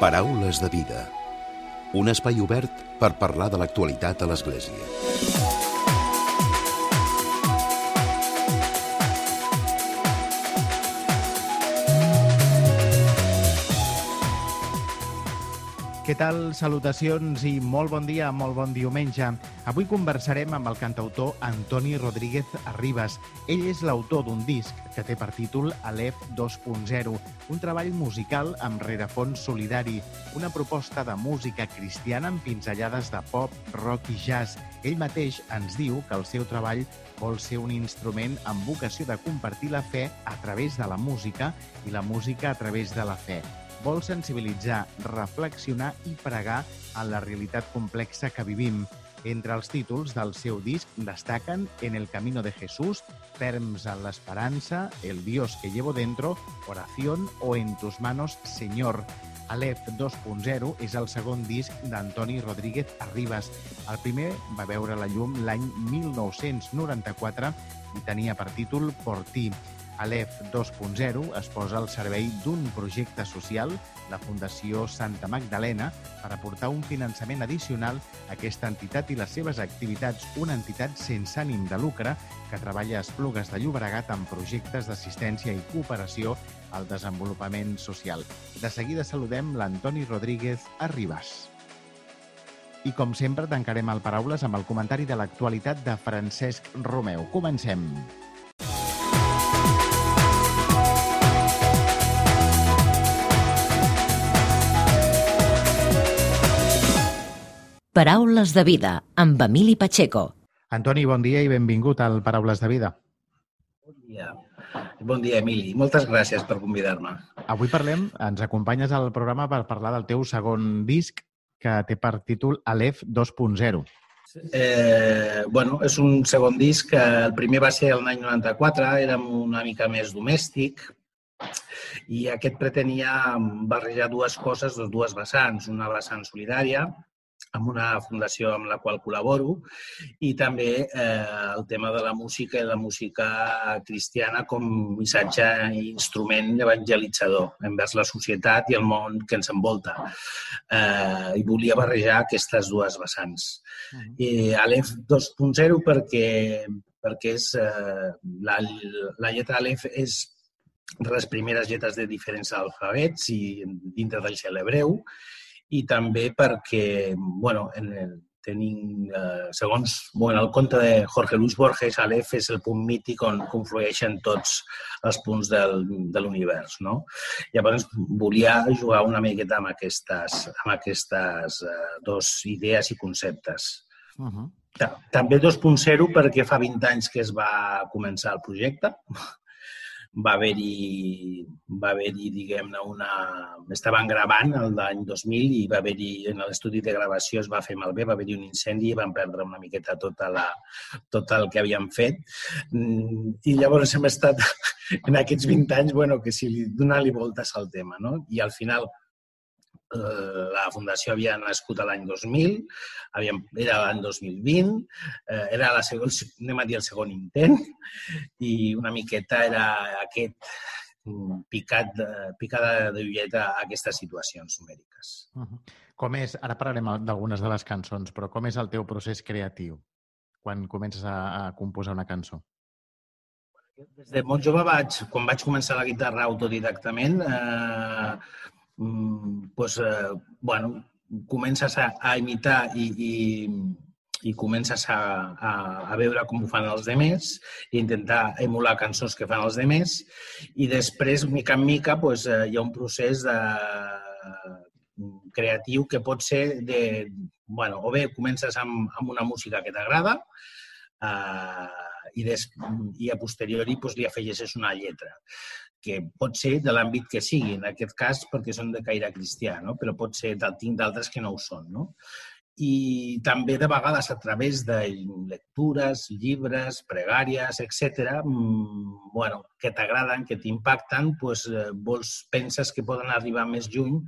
Paraules de vida. Un espai obert per parlar de l'actualitat a l'Església. Què tal? Salutacions i molt bon dia, molt bon diumenge. Avui conversarem amb el cantautor Antoni Rodríguez Arribas. Ell és l'autor d'un disc que té per títol Alef 2.0, un treball musical amb rerefons solidari, una proposta de música cristiana amb pinzellades de pop, rock i jazz. Ell mateix ens diu que el seu treball vol ser un instrument amb vocació de compartir la fe a través de la música i la música a través de la fe vol sensibilitzar, reflexionar i pregar en la realitat complexa que vivim. Entre els títols del seu disc destaquen En el camino de Jesús, Ferms en l'esperança, El Dios que llevo dentro, Oración o En tus manos, Señor. Aleph 2.0 és el segon disc d'Antoni Rodríguez Arribas. El primer va veure la llum l'any 1994 i tenia per títol Por ti. Aleph 2.0 es posa al servei d'un projecte social, la Fundació Santa Magdalena, per aportar un finançament addicional a aquesta entitat i les seves activitats, una entitat sense ànim de lucre que treballa a Esplugues de Llobregat amb projectes d'assistència i cooperació al desenvolupament social. De seguida saludem l'Antoni Rodríguez Arribas. I com sempre tancarem el Paraules amb el comentari de l'actualitat de Francesc Romeu. Comencem. Paraules de vida, amb Emili Pacheco. Antoni, bon dia i benvingut al Paraules de vida. Bon dia. Bon dia, Emili. Moltes gràcies per convidar-me. Avui parlem, ens acompanyes al programa per parlar del teu segon disc que té per títol Aleph 2.0. Eh, bueno, és un segon disc que el primer va ser l'any 94, érem una mica més domèstic, i aquest pretenia barrejar dues coses, dues vessants, una vessant solidària amb una fundació amb la qual col·laboro i també eh, el tema de la música i la música cristiana com missatge i instrument evangelitzador envers la societat i el món que ens envolta. Eh, I volia barrejar aquestes dues vessants. I Aleph 2.0 perquè, perquè és, eh, la, la lletra Aleph és de les primeres lletres de diferents alfabets i dintre del gel hebreu i també perquè, bueno, en el, tenim, eh, segons bueno, el conte de Jorge Luis Borges, Aleph és el punt mític on conflueixen tots els punts del, de l'univers. No? Llavors, volia jugar una miqueta amb aquestes, amb aquestes eh, dos idees i conceptes. Uh -huh. També 2.0 perquè fa 20 anys que es va començar el projecte va haver-hi, va haver-hi diguem-ne, una... Estaven gravant l'any 2000 i va haver-hi, en l'estudi de gravació es va fer malbé, va haver-hi un incendi i van perdre una miqueta tota la, tot el que havien fet. Mm, I llavors hem estat, en aquests 20 anys, bueno, que si li donar-li voltes al tema, no? I al final la fundació havia nascut l'any 2000, havíem, era l'any 2020, eh, era la segon, anem a dir el segon intent, i una miqueta era aquest mm, picat, picada de ulleta a aquestes situacions numèriques. Uh -huh. Com és, ara parlarem d'algunes de les cançons, però com és el teu procés creatiu quan comences a, a composar una cançó? Des de molt jove vaig, quan vaig començar la guitarra autodidactament, eh, pues, eh, bueno, comences a, a imitar i, i, i comences a, a, a veure com ho fan els demés i intentar emular cançons que fan els demés i després, mica en mica, pues, eh, hi ha un procés de, creatiu que pot ser de... Bueno, o bé comences amb, amb una música que t'agrada eh, i, des, i a posteriori pues, li afegeixes una lletra que pot ser de l'àmbit que sigui, en aquest cas perquè són de caire cristià, no? però pot ser tinc d'altres que no ho són. No? I també de vegades a través de lectures, llibres, pregàries, etc., mmm, bueno, que t'agraden, que t'impacten, doncs, vols, penses que poden arribar més lluny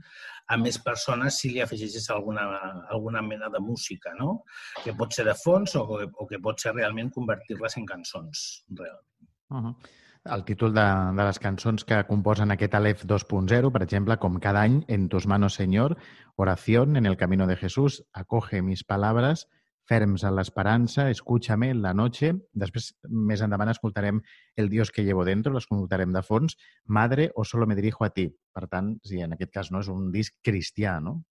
a més persones si li afegeixes alguna, alguna mena de música, no? que pot ser de fons o, o que pot ser realment convertir-les en cançons, realment. Uh -huh. El títol de, de les cançons que composen aquest Aleph 2.0, per exemple, com cada any, En tus manos, Señor, Oración en el camino de Jesús, Acoge mis palabras, Ferms en l'esperança, Escúchame en la noche. Després, més endavant, escoltarem El Dios que llevo dentro, l'escoltarem de fons, Madre o solo me dirijo a ti. Per tant, sí, en aquest cas no és un disc cristià, no?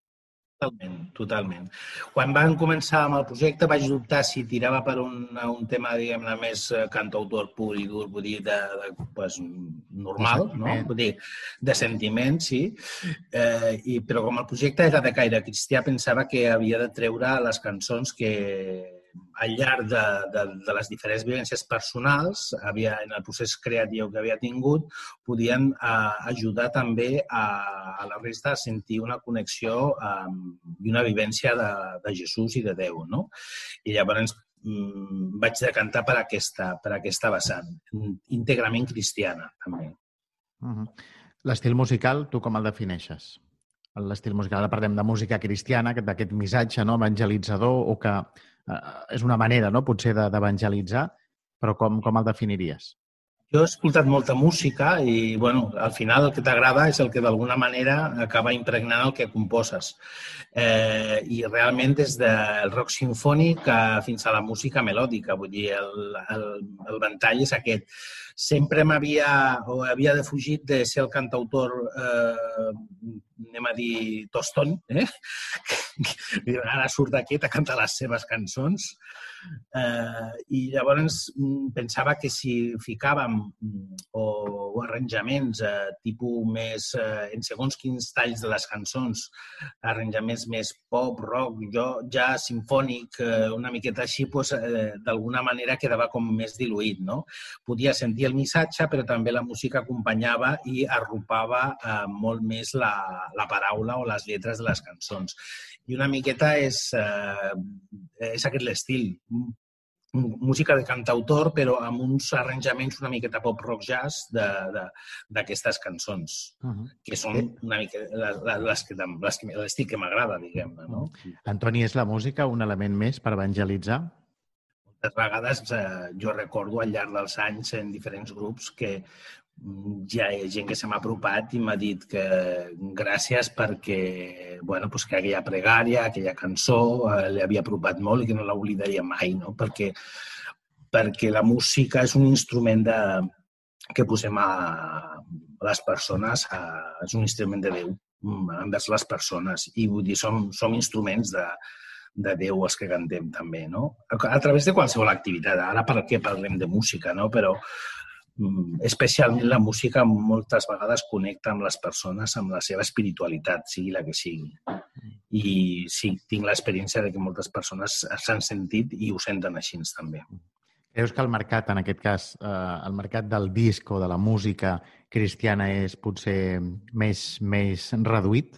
Totalment, totalment. Quan van començar amb el projecte vaig dubtar si tirava per un, un tema, diguem-ne, més eh, cantautor pur i dur, vull dir, de, de, pues, normal, no? Vull dir, de sentiment, sí. Eh, i, però com el projecte era de caire cristià, pensava que havia de treure les cançons que, al llarg de, de, de les diferents vivències personals, havia, en el procés creatiu que havia tingut, podien eh, ajudar també a, a la resta a sentir una connexió eh, i una vivència de, de Jesús i de Déu. No? I llavors mm, vaig decantar per aquesta, per aquesta vessant, íntegrament cristiana, també. Uh -huh. L'estil musical, tu com el defineixes? L'estil musical, ara parlem de música cristiana, d'aquest missatge no, evangelitzador o que eh, és una manera, no?, potser d'evangelitzar, però com, com el definiries? Jo he escoltat molta música i, bueno, al final el que t'agrada és el que d'alguna manera acaba impregnant el que composes. Eh, I realment des del rock sinfònic fins a la música melòdica, vull dir, el, el, el ventall és aquest. Sempre m'havia o havia defugit de ser el cantautor, eh, anem a dir, toston, eh? ara surt d'aquest a cantar les seves cançons Eh, I llavors mm, pensava que si ficàvem mm, o, o arranjaments eh, tipus més, eh, en segons quins talls de les cançons, arranjaments més pop, rock, jo ja sinfònic, eh, una miqueta així, pues, eh, d'alguna manera quedava com més diluït. No? Podia sentir el missatge, però també la música acompanyava i arropava eh, molt més la, la paraula o les lletres de les cançons i una miqueta és, eh, és aquest l'estil. Música de cantautor, però amb uns arranjaments una miqueta pop-rock jazz d'aquestes cançons, uh -huh. que són una mica les, les que, les que, l'estil que m'agrada, diguem-ne. No? Antoni, és la música un element més per evangelitzar? Moltes vegades eh, jo recordo al llarg dels anys en diferents grups que ja hi ha gent que se m'ha apropat i m'ha dit que gràcies perquè, bueno, pues que aquella pregària, aquella cançó, eh, li havia apropat molt i que no l'oblidaria mai, no? Perquè, perquè la música és un instrument de, que posem a les persones, a, és un instrument de Déu mm, envers les persones i vull dir, som, som instruments de, de Déu els que cantem també, no? A, través de qualsevol activitat. Ara per què parlem de música, no? Però especialment la música moltes vegades connecta amb les persones, amb la seva espiritualitat, sigui la que sigui. I sí, tinc l'experiència de que moltes persones s'han sentit i ho senten així també. Creus que el mercat, en aquest cas, eh, el mercat del disc o de la música cristiana és potser més, més reduït?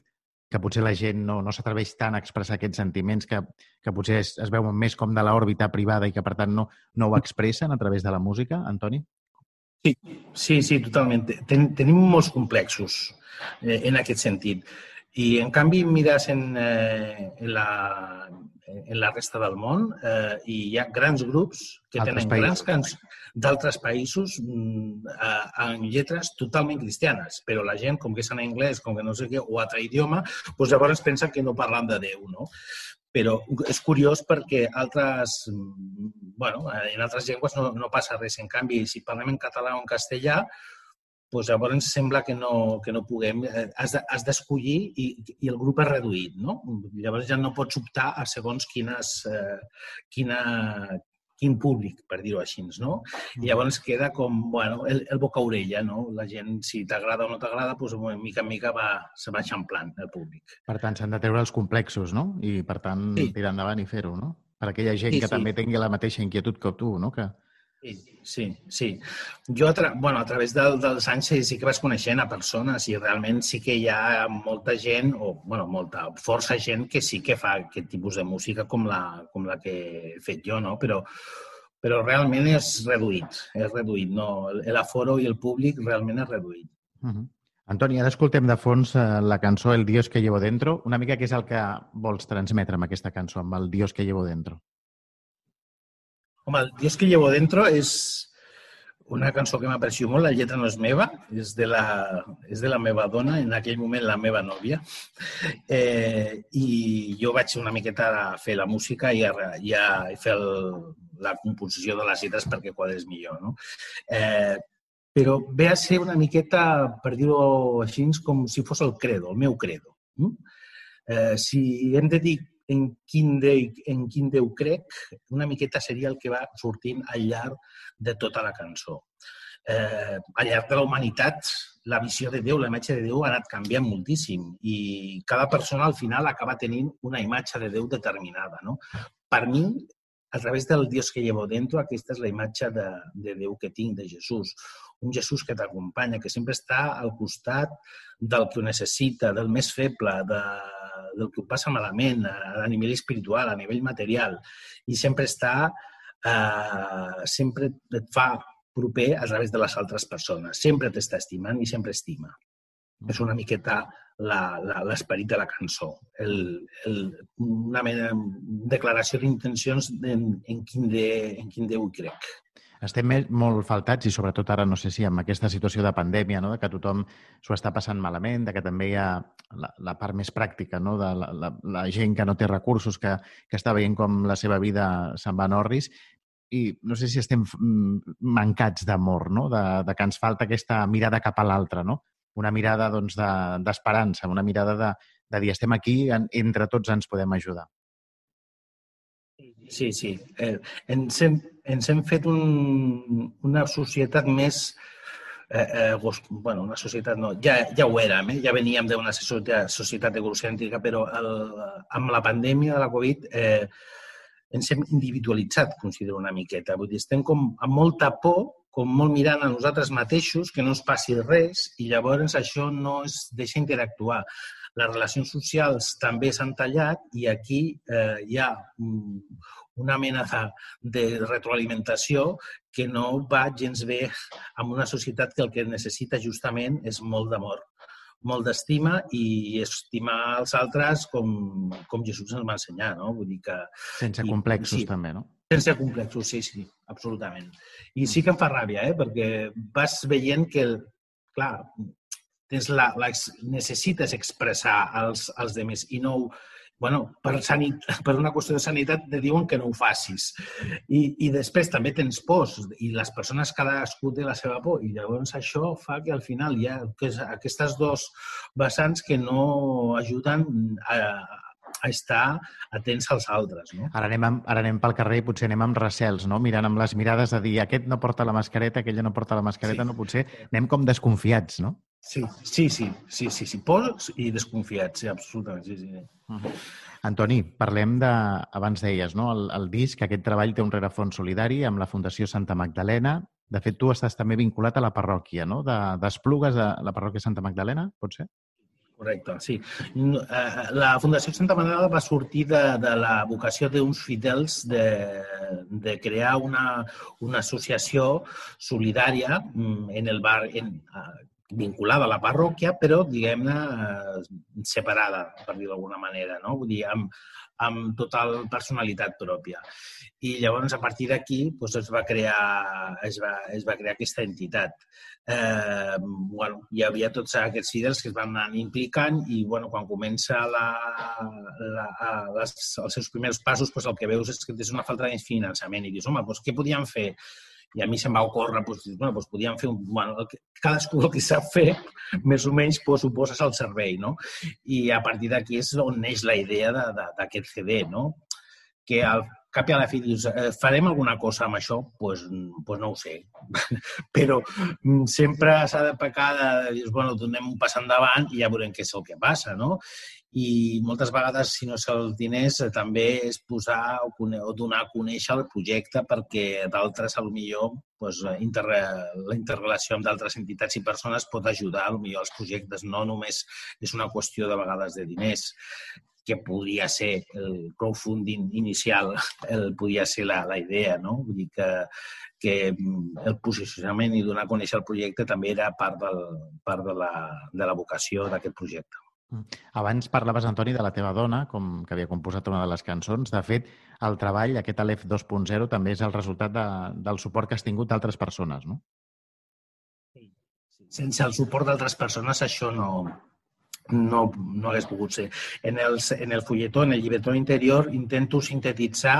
Que potser la gent no, no s'atreveix tant a expressar aquests sentiments que, que potser es, es veuen més com de l'òrbita privada i que, per tant, no, no ho expressen a través de la música, Antoni? Sí, sí, sí, totalment. Ten, tenim molts complexos eh, en aquest sentit. I, en canvi, mires en, eh, en, la, en la resta del món eh, i hi ha grans grups que Altres tenen països. grans cançons d'altres països mm, en lletres totalment cristianes, però la gent, com que és en anglès, com que no sé què, o altre idioma, doncs llavors pensen que no parlen de Déu, no? però és curiós perquè altres, bueno, en altres llengües no, no passa res. En canvi, si parlem en català o en castellà, doncs llavors sembla que no, que no puguem. Eh, has d'escollir de, i, i el grup és reduït, no? Llavors ja no pots optar a segons quines, eh, quina, quin públic, per dir-ho així, no? I llavors queda com, bueno, el, el boca-orella, no? La gent, si t'agrada o no t'agrada, doncs, mica en mica va, se va eixamplant el públic. Per tant, s'han de treure els complexos, no? I, per tant, sí. tirar endavant i fer-ho, no? Per aquella gent sí, que sí. també tingui la mateixa inquietud que tu, no? Que, Sí, sí, sí. Jo, a, tra bueno, a través del, dels anys sí que vas coneixent a persones i realment sí que hi ha molta gent, o bueno, molta, força gent que sí que fa aquest tipus de música com la, com la que he fet jo, no? Però, però realment és reduït, és reduït. No? L'aforo i el públic realment és reduït. Uh -huh. Antoni, ara escoltem de fons eh, la cançó El Dios que llevo dentro. Una mica què és el que vols transmetre amb aquesta cançó, amb el Dios que llevo dentro? Home, el Dios que llevo dentro és una cançó que m'aprecio molt, la lletra no és meva, és de, la, és de la meva dona, en aquell moment la meva nòvia. Eh, I jo vaig una miqueta a fer la música i a, i a fer el, la composició de les lletres perquè quadres millor. No? Eh, però ve a ser una miqueta, per dir-ho així, com si fos el credo, el meu credo. Eh, si hem de dir en quin, Déu, en quin Déu crec, una miqueta seria el que va sortint al llarg de tota la cançó. Eh, al llarg de la humanitat, la visió de Déu, la imatge de Déu ha anat canviant moltíssim i cada persona al final acaba tenint una imatge de Déu determinada. No? Per mi, a través del Dios que llevo dentro, aquesta és la imatge de, de Déu que tinc, de Jesús. Un Jesús que t'acompanya, que sempre està al costat del que ho necessita, del més feble, de, del que ho passa malament a, a nivell espiritual, a nivell material, i sempre està, eh, sempre et fa proper a través de les altres persones. Sempre t'està estimant i sempre estima. És una miqueta l'esperit de la cançó, el, el, una mena de declaració d'intencions en, en, quin de, en quin Déu crec. Estem molt faltats i sobretot ara, no sé si amb aquesta situació de pandèmia, no? de que tothom s'ho està passant malament, de que també hi ha la, la part més pràctica no? de la, la, la gent que no té recursos, que, que està veient com la seva vida se'n va en orris i no sé si estem mm, mancats d'amor, no? de, de que ens falta aquesta mirada cap a l'altre, no? Una mirada d'esperança, doncs, una mirada de, de dir estem aquí, entre tots ens podem ajudar. Sí, sí. Eh, ens, hem, ens hem fet un, una societat més... Eh, eh, bueno, una societat no, ja, ja ho érem, eh? ja veníem d'una societat, societat egocèntrica, però el, amb la pandèmia de la Covid eh, ens hem individualitzat, considero una miqueta. Vull dir, estem com amb molta por, com molt mirant a nosaltres mateixos, que no ens passi res, i llavors això no es deixa interactuar les relacions socials també s'han tallat i aquí eh, hi ha una mena de retroalimentació que no va gens bé amb una societat que el que necessita justament és molt d'amor, molt d'estima i estimar els altres com, com Jesús ens va ensenyar, no? Vull dir que... Sense complexos, sí, també, no? Sense complexos, sí, sí, absolutament. I sí que em fa ràbia, eh? perquè vas veient que, clar, tens la, la, necessites expressar als, als demés i no bueno, per, sanit, per una qüestió de sanitat te diuen que no ho facis. I, I després també tens pors i les persones cadascú té la seva por i llavors això fa que al final hi ha aquestes dos vessants que no ajuden a, a estar atents als altres. No? Ara, anem, ara anem pel carrer i potser anem amb recels, no? mirant amb les mirades de dir aquest no porta la mascareta, aquella no porta la mascareta, sí. no potser anem com desconfiats, no? Sí, sí, sí, sí, sí, sí, pors i desconfiats, sí, absolutament, sí, sí. Uh -huh. Antoni, parlem de, abans deies, no? el, el disc, aquest treball té un rerefons solidari amb la Fundació Santa Magdalena. De fet, tu estàs també vinculat a la parròquia, no? D'Esplugues, de, a la parròquia Santa Magdalena, pot ser? Correcte, sí. Eh, la Fundació Santa Magdalena va sortir de, de la vocació d'uns fidels de, de crear una, una associació solidària mm, en el bar, en, vinculada a la parròquia, però, diguem-ne, eh, separada, per dir d'alguna manera, no? Vull dir, amb, amb total personalitat pròpia. I llavors, a partir d'aquí, doncs, es, va crear, es, va, es va crear aquesta entitat. Eh, bueno, hi havia tots aquests fidels que es van anar implicant i bueno, quan comença la, la, les, els seus primers passos, doncs, el que veus és que és una falta de finançament i dius, home, doncs, què podíem fer? I a mi se'm va ocórrer, doncs, bueno, doncs podíem fer un... Bueno, cadascú el que sap fer, més o menys, doncs, ho poses al servei, no? I a partir d'aquí és on neix la idea d'aquest CD, no? Que al cap i a la fi dius, eh, farem alguna cosa amb això? Doncs pues, pues no ho sé. Però mm, sempre s'ha de pecar de dir, bueno, donem un pas endavant i ja veurem què és el que passa, no? I moltes vegades, si no és els diners, eh, també és posar o, o donar a conèixer el projecte perquè d'altres, a lo millor, doncs, inter, la interrelació amb d'altres entitats i persones pot ajudar a lo millor els projectes. No només és una qüestió de vegades de diners, que podria ser el crowdfunding inicial, el, podria ser la, la idea, no? Vull dir que, que el posicionament i donar a conèixer el projecte també era part, del, part de, la, de la vocació d'aquest projecte. Mm. Abans parlaves, Antoni, de la teva dona, com que havia composat una de les cançons. De fet, el treball, aquest Aleph 2.0, també és el resultat de, del suport que has tingut d'altres persones, no? sense el suport d'altres persones això no, no, no hagués pogut ser. En, el, en el fulletó, en el llibretó interior, intento sintetitzar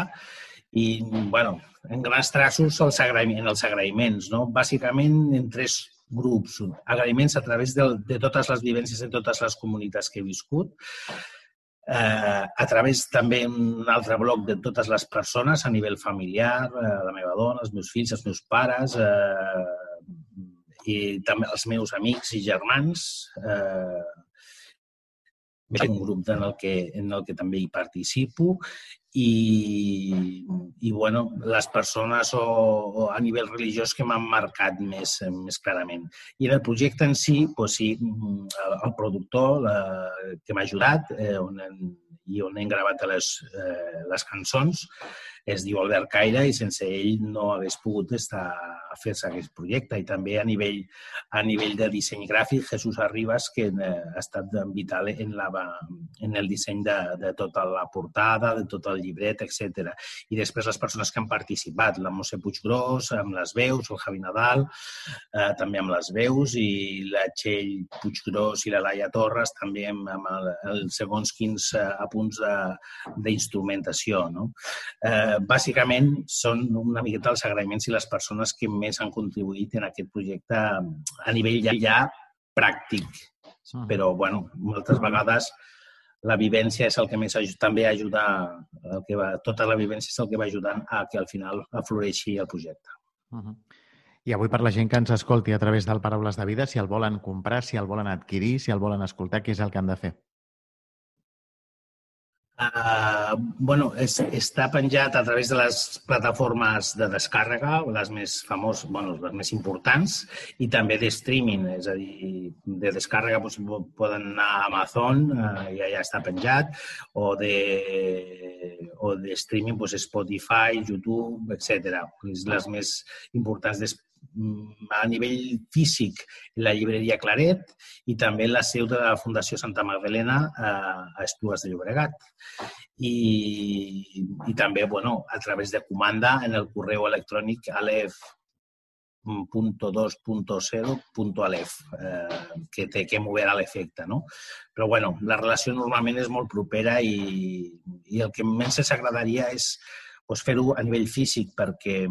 i, bueno, en grans traços els agraïments, els agraïments, no? Bàsicament en tres grups. Agraïments a través de, de totes les vivències en totes les comunitats que he viscut, eh, a través també un altre bloc de totes les persones a nivell familiar, eh, la meva dona, els meus fills, els meus pares, eh, i també els meus amics i germans, eh, un grup en el que, en el que també hi participo i, i bueno, les persones o, o a nivell religiós que m'han marcat més, més clarament. I en el projecte en si, doncs sí, el, el productor la, que m'ha ajudat eh, on, i on hem gravat les, eh, les cançons es diu Albert Caire i sense ell no hagués pogut estar a fer-se aquest projecte. I també a nivell, a nivell de disseny gràfic, Jesús Arribas, que eh, ha estat vital en, la, en el disseny de, de tota la portada, de tot el llibret, etc. I després les persones que han participat, la Mosse Puiggrós, amb les veus, el Javi Nadal, eh, també amb les veus, i la Txell Puiggrós i la Laia Torres, també amb, amb el, els segons quins eh, apunts d'instrumentació. No? Eh, bàsicament són una miqueta els agraïments i les persones que més han contribuït en aquest projecte a nivell ja, ja pràctic. Però, bueno, moltes vegades la vivència és el que més ajuda, també ajuda, el que va, tota la vivència és el que va ajudant a que al final afloreixi el projecte. Uh -huh. I avui per la gent que ens escolti a través del Paraules de Vida, si el volen comprar, si el volen adquirir, si el volen escoltar, què és el que han de fer? Uh, bueno, és, està penjat a través de les plataformes de descàrrega, les més famoses, bueno, les més importants, i també de streaming, és a dir, de descàrrega doncs, poden anar a Amazon, uh, ja, ja està penjat, o de, o de streaming doncs, Spotify, YouTube, etc. Les més importants a nivell físic la llibreria Claret i també la seu de la Fundació Santa Magdalena a Esplugues de Llobregat. I, i també bueno, a través de comanda en el correu electrònic alef .2.0.alef, eh, que té que mover a l'efecte, no? Però, bueno, la relació normalment és molt propera i, i el que més ens agradaria és doncs fer-ho a nivell físic perquè,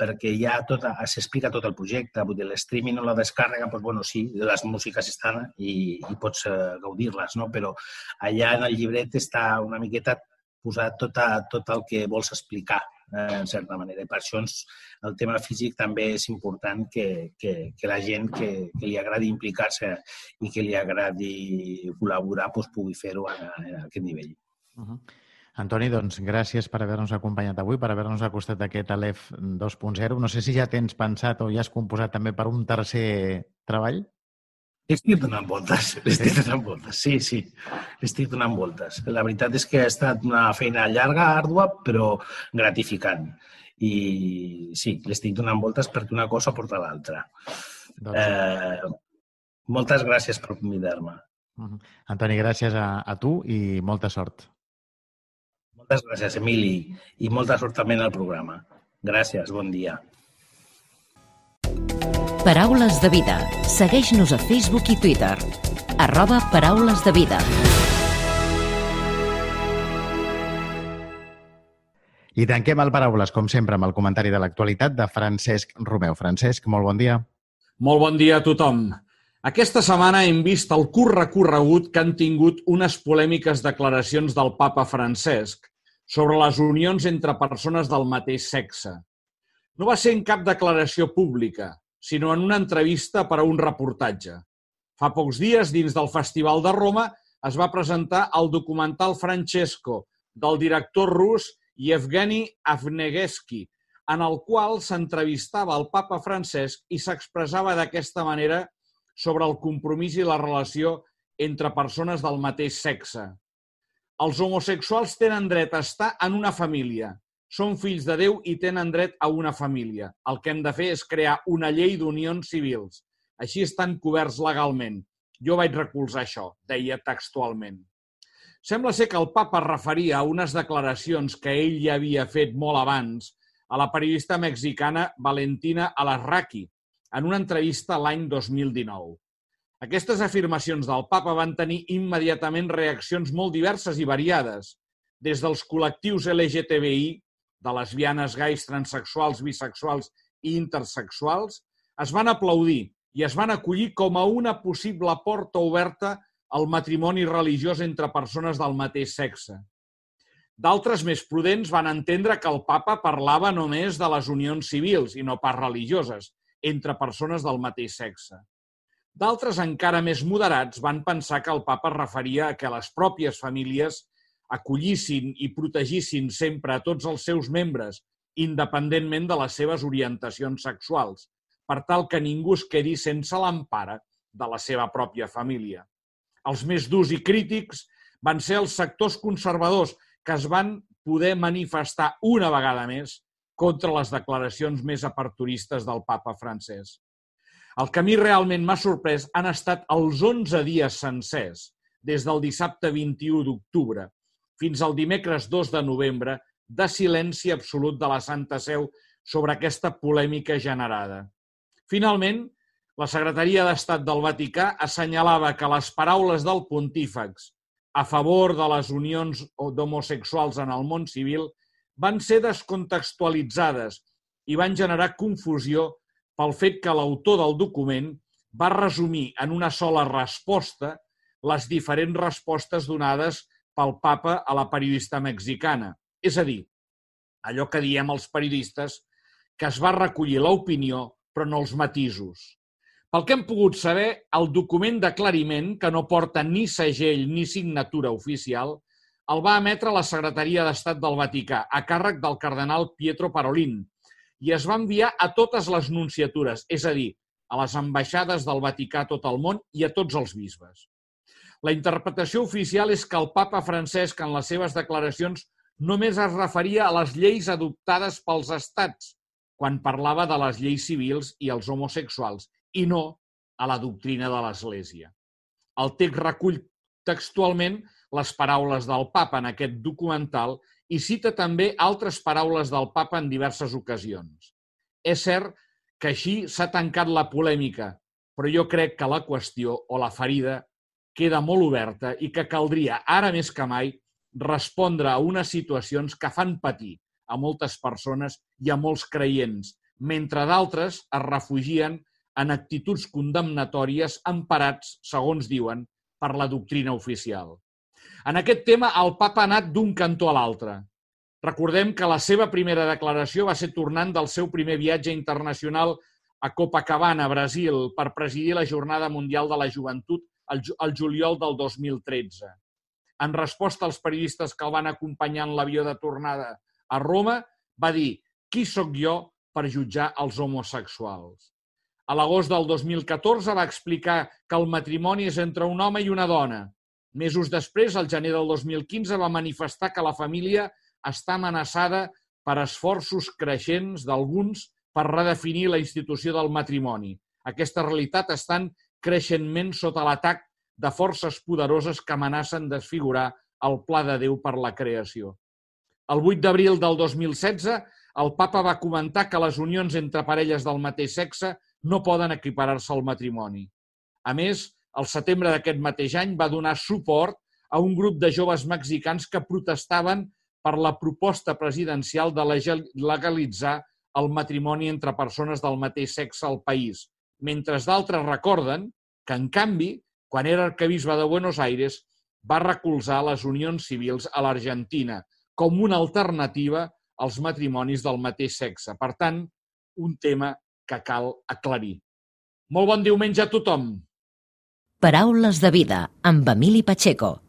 perquè ja tot, s'explica tot el projecte. Vull dir, l'streaming o la descàrrega, doncs, bueno, sí, les músiques estan i, i pots uh, gaudir-les, no? però allà en el llibret està una miqueta posat tot, a, tot el que vols explicar, eh, en certa manera. I per això ens, el tema físic també és important que, que, que la gent que, que li agradi implicar-se i que li agradi col·laborar doncs, pugui fer-ho a, a aquest nivell. Uh -huh. Antoni, doncs gràcies per haver-nos acompanyat avui, per haver-nos acostat d'aquest Alef 2.0. No sé si ja tens pensat o ja has composat també per un tercer treball? Estic donant voltes, estic donant voltes, sí, sí, estic donant voltes. La veritat és que ha estat una feina llarga, àrdua, però gratificant. I sí, l'estic donant voltes perquè una cosa porta l'altra. Doncs... Eh, moltes gràcies per convidar-me. -huh. Antoni, gràcies a, a tu i molta sort. Moltes gràcies, Emili, i molta sort també en el programa. Gràcies, bon dia. Paraules de vida. Segueix-nos a Facebook i Twitter. Arroba Paraules de vida. I tanquem el Paraules, com sempre, amb el comentari de l'actualitat de Francesc Romeu. Francesc, molt bon dia. Molt bon dia a tothom. Aquesta setmana hem vist el curt recorregut que han tingut unes polèmiques declaracions del papa Francesc sobre les unions entre persones del mateix sexe. No va ser en cap declaració pública, sinó en una entrevista per a un reportatge. Fa pocs dies, dins del Festival de Roma, es va presentar el documental Francesco del director rus Yevgeny Avnegesky, en el qual s'entrevistava el papa Francesc i s'expressava d'aquesta manera sobre el compromís i la relació entre persones del mateix sexe. Els homosexuals tenen dret a estar en una família. Són fills de Déu i tenen dret a una família. El que hem de fer és crear una llei d'unions civils. Així estan coberts legalment. Jo vaig recolzar això, deia textualment. Sembla ser que el papa referia a unes declaracions que ell ja havia fet molt abans a la periodista mexicana Valentina Alarraqui, en una entrevista l'any 2019. Aquestes afirmacions del papa van tenir immediatament reaccions molt diverses i variades, des dels col·lectius LGTBI, de lesbianes, gais, transexuals, bisexuals i intersexuals, es van aplaudir i es van acollir com a una possible porta oberta al matrimoni religiós entre persones del mateix sexe. D'altres més prudents van entendre que el papa parlava només de les unions civils i no pas religioses entre persones del mateix sexe. D'altres encara més moderats van pensar que el papa es referia a que les pròpies famílies acollissin i protegissin sempre a tots els seus membres, independentment de les seves orientacions sexuals, per tal que ningú es quedi sense l'empara de la seva pròpia família. Els més durs i crítics van ser els sectors conservadors que es van poder manifestar una vegada més contra les declaracions més aperturistes del papa francès. El que a mi realment m'ha sorprès han estat els 11 dies sencers, des del dissabte 21 d'octubre fins al dimecres 2 de novembre, de silenci absolut de la Santa Seu sobre aquesta polèmica generada. Finalment, la Secretaria d'Estat del Vaticà assenyalava que les paraules del pontífex a favor de les unions d'homosexuals en el món civil van ser descontextualitzades i van generar confusió pel fet que l'autor del document va resumir en una sola resposta les diferents respostes donades pel papa a la periodista mexicana. És a dir, allò que diem els periodistes, que es va recollir l'opinió però no els matisos. Pel que hem pogut saber, el document d'aclariment, que no porta ni segell ni signatura oficial, el va emetre la Secretaria d'Estat del Vaticà, a càrrec del cardenal Pietro Parolin, i es va enviar a totes les nunciatures, és a dir, a les ambaixades del Vaticà a tot el món i a tots els bisbes. La interpretació oficial és que el papa Francesc, en les seves declaracions, només es referia a les lleis adoptades pels estats, quan parlava de les lleis civils i els homosexuals, i no a la doctrina de l'Església. El text recull textualment les paraules del papa en aquest documental i cita també altres paraules del papa en diverses ocasions. És cert que així s'ha tancat la polèmica, però jo crec que la qüestió o la ferida queda molt oberta i que caldria, ara més que mai, respondre a unes situacions que fan patir a moltes persones i a molts creients, mentre d'altres es refugien en actituds condemnatòries emparats, segons diuen, per la doctrina oficial. En aquest tema, el papa ha anat d'un cantó a l'altre. Recordem que la seva primera declaració va ser tornant del seu primer viatge internacional a Copacabana, Brasil, per presidir la Jornada Mundial de la Joventut el juliol del 2013. En resposta als periodistes que el van acompanyar en l'avió de tornada a Roma, va dir «Qui sóc jo per jutjar els homosexuals?» A l'agost del 2014 va explicar que el matrimoni és entre un home i una dona. Mesos després, al gener del 2015, va manifestar que la família està amenaçada per esforços creixents d'alguns per redefinir la institució del matrimoni. Aquesta realitat estan creixentment sota l'atac de forces poderoses que amenacen desfigurar el pla de Déu per la creació. El 8 d'abril del 2016, el papa va comentar que les unions entre parelles del mateix sexe no poden equiparar-se al matrimoni. A més, el setembre d'aquest mateix any va donar suport a un grup de joves mexicans que protestaven per la proposta presidencial de legalitzar el matrimoni entre persones del mateix sexe al país, mentre d'altres recorden que, en canvi, quan era arcabisbe de Buenos Aires, va recolzar les unions civils a l'Argentina com una alternativa als matrimonis del mateix sexe. Per tant, un tema que cal aclarir. Molt bon diumenge a tothom! Paraules de vida amb Emili Pacheco.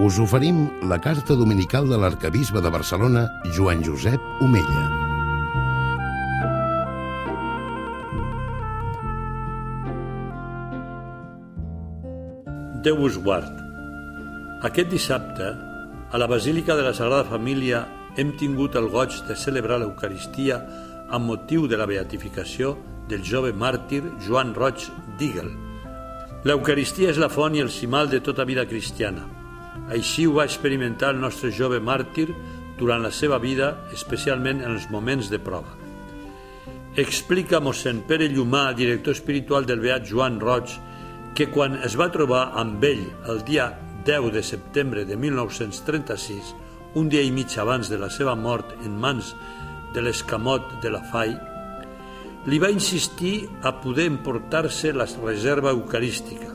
us oferim la carta dominical de l'arcabisbe de Barcelona, Joan Josep Omella. Déu us guard. Aquest dissabte, a la Basílica de la Sagrada Família, hem tingut el goig de celebrar l'Eucaristia amb motiu de la beatificació del jove màrtir Joan Roig Dígel. L'Eucaristia és la font i el cimal de tota vida cristiana – així ho va experimentar el nostre jove màrtir durant la seva vida, especialment en els moments de prova. Explica mossèn Pere Llumà, director espiritual del Beat Joan Roig, que quan es va trobar amb ell el dia 10 de setembre de 1936, un dia i mig abans de la seva mort en mans de l'escamot de la FAI, li va insistir a poder emportar-se la reserva eucarística.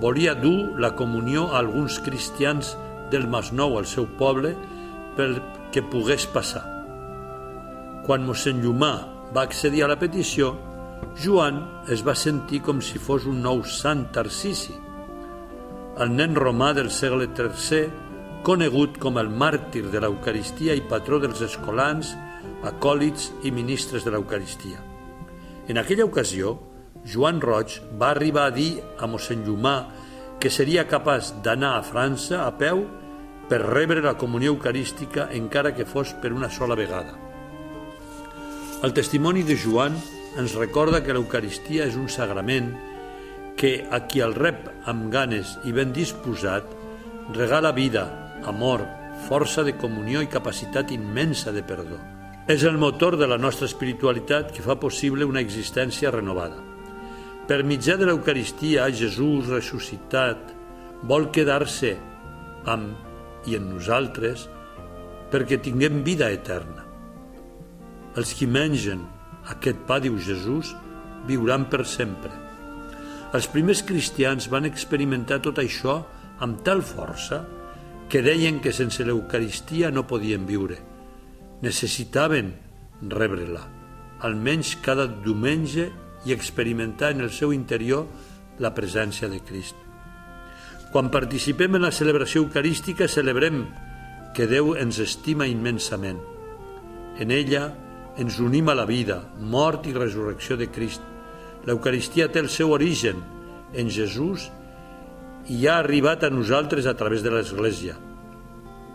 Volia dur la comunió a alguns cristians del Masnou al seu poble perquè pogués passar. Quan mossèn Llumà va accedir a la petició, Joan es va sentir com si fos un nou sant Tarcisi. El nen romà del segle III, conegut com el màrtir de l'Eucaristia i patró dels escolans, acòlits i ministres de l'Eucaristia. En aquella ocasió, Joan Roig va arribar a dir a mossèn Llumà que seria capaç d'anar a França a peu per rebre la comunió eucarística encara que fos per una sola vegada. El testimoni de Joan ens recorda que l'Eucaristia és un sagrament que a qui el rep amb ganes i ben disposat regala vida, amor, força de comunió i capacitat immensa de perdó. És el motor de la nostra espiritualitat que fa possible una existència renovada. Per mitjà de l'Eucaristia, Jesús ressuscitat vol quedar-se amb i en nosaltres perquè tinguem vida eterna. Els qui mengen aquest pa, diu Jesús, viuran per sempre. Els primers cristians van experimentar tot això amb tal força que deien que sense l'Eucaristia no podien viure. Necessitaven rebre-la, almenys cada diumenge i experimentar en el seu interior la presència de Crist. Quan participem en la celebració eucarística celebrem que Déu ens estima immensament. En ella ens unim a la vida, mort i resurrecció de Crist. L'Eucaristia té el seu origen en Jesús i ha arribat a nosaltres a través de l'Església.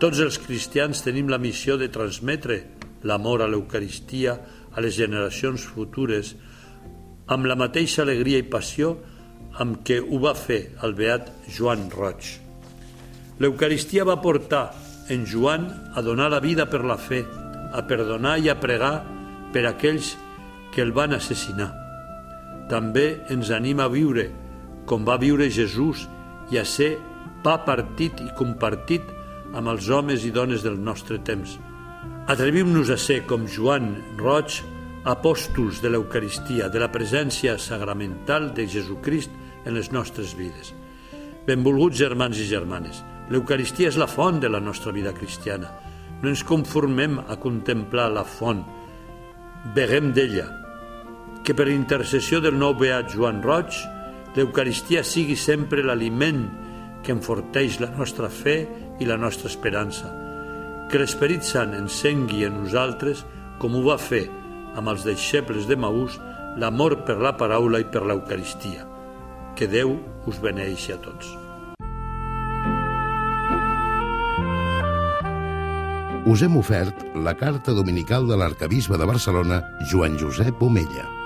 Tots els cristians tenim la missió de transmetre l'amor a l'Eucaristia a les generacions futures amb la mateixa alegria i passió amb què ho va fer el beat Joan Roig. L'Eucaristia va portar en Joan a donar la vida per la fe, a perdonar i a pregar per aquells que el van assassinar. També ens anima a viure com va viure Jesús i a ser pa partit i compartit amb els homes i dones del nostre temps. Atrevim-nos a ser, com Joan Roig, apòstols de l'Eucaristia, de la presència sacramental de Jesucrist en les nostres vides. Benvolguts germans i germanes, l'Eucaristia és la font de la nostra vida cristiana. No ens conformem a contemplar la font, beguem d'ella. Que per intercessió del nou beat Joan Roig, l'Eucaristia sigui sempre l'aliment que enforteix la nostra fe i la nostra esperança. Que l'Esperit Sant encengui en nosaltres, com ho va fer amb els deixebles de Maús, l'amor per la paraula i per l'Eucaristia. Que Déu us beneixi a tots. us hem ofert la carta dominical de l'arcabisbe de Barcelona, Joan Josep Omella.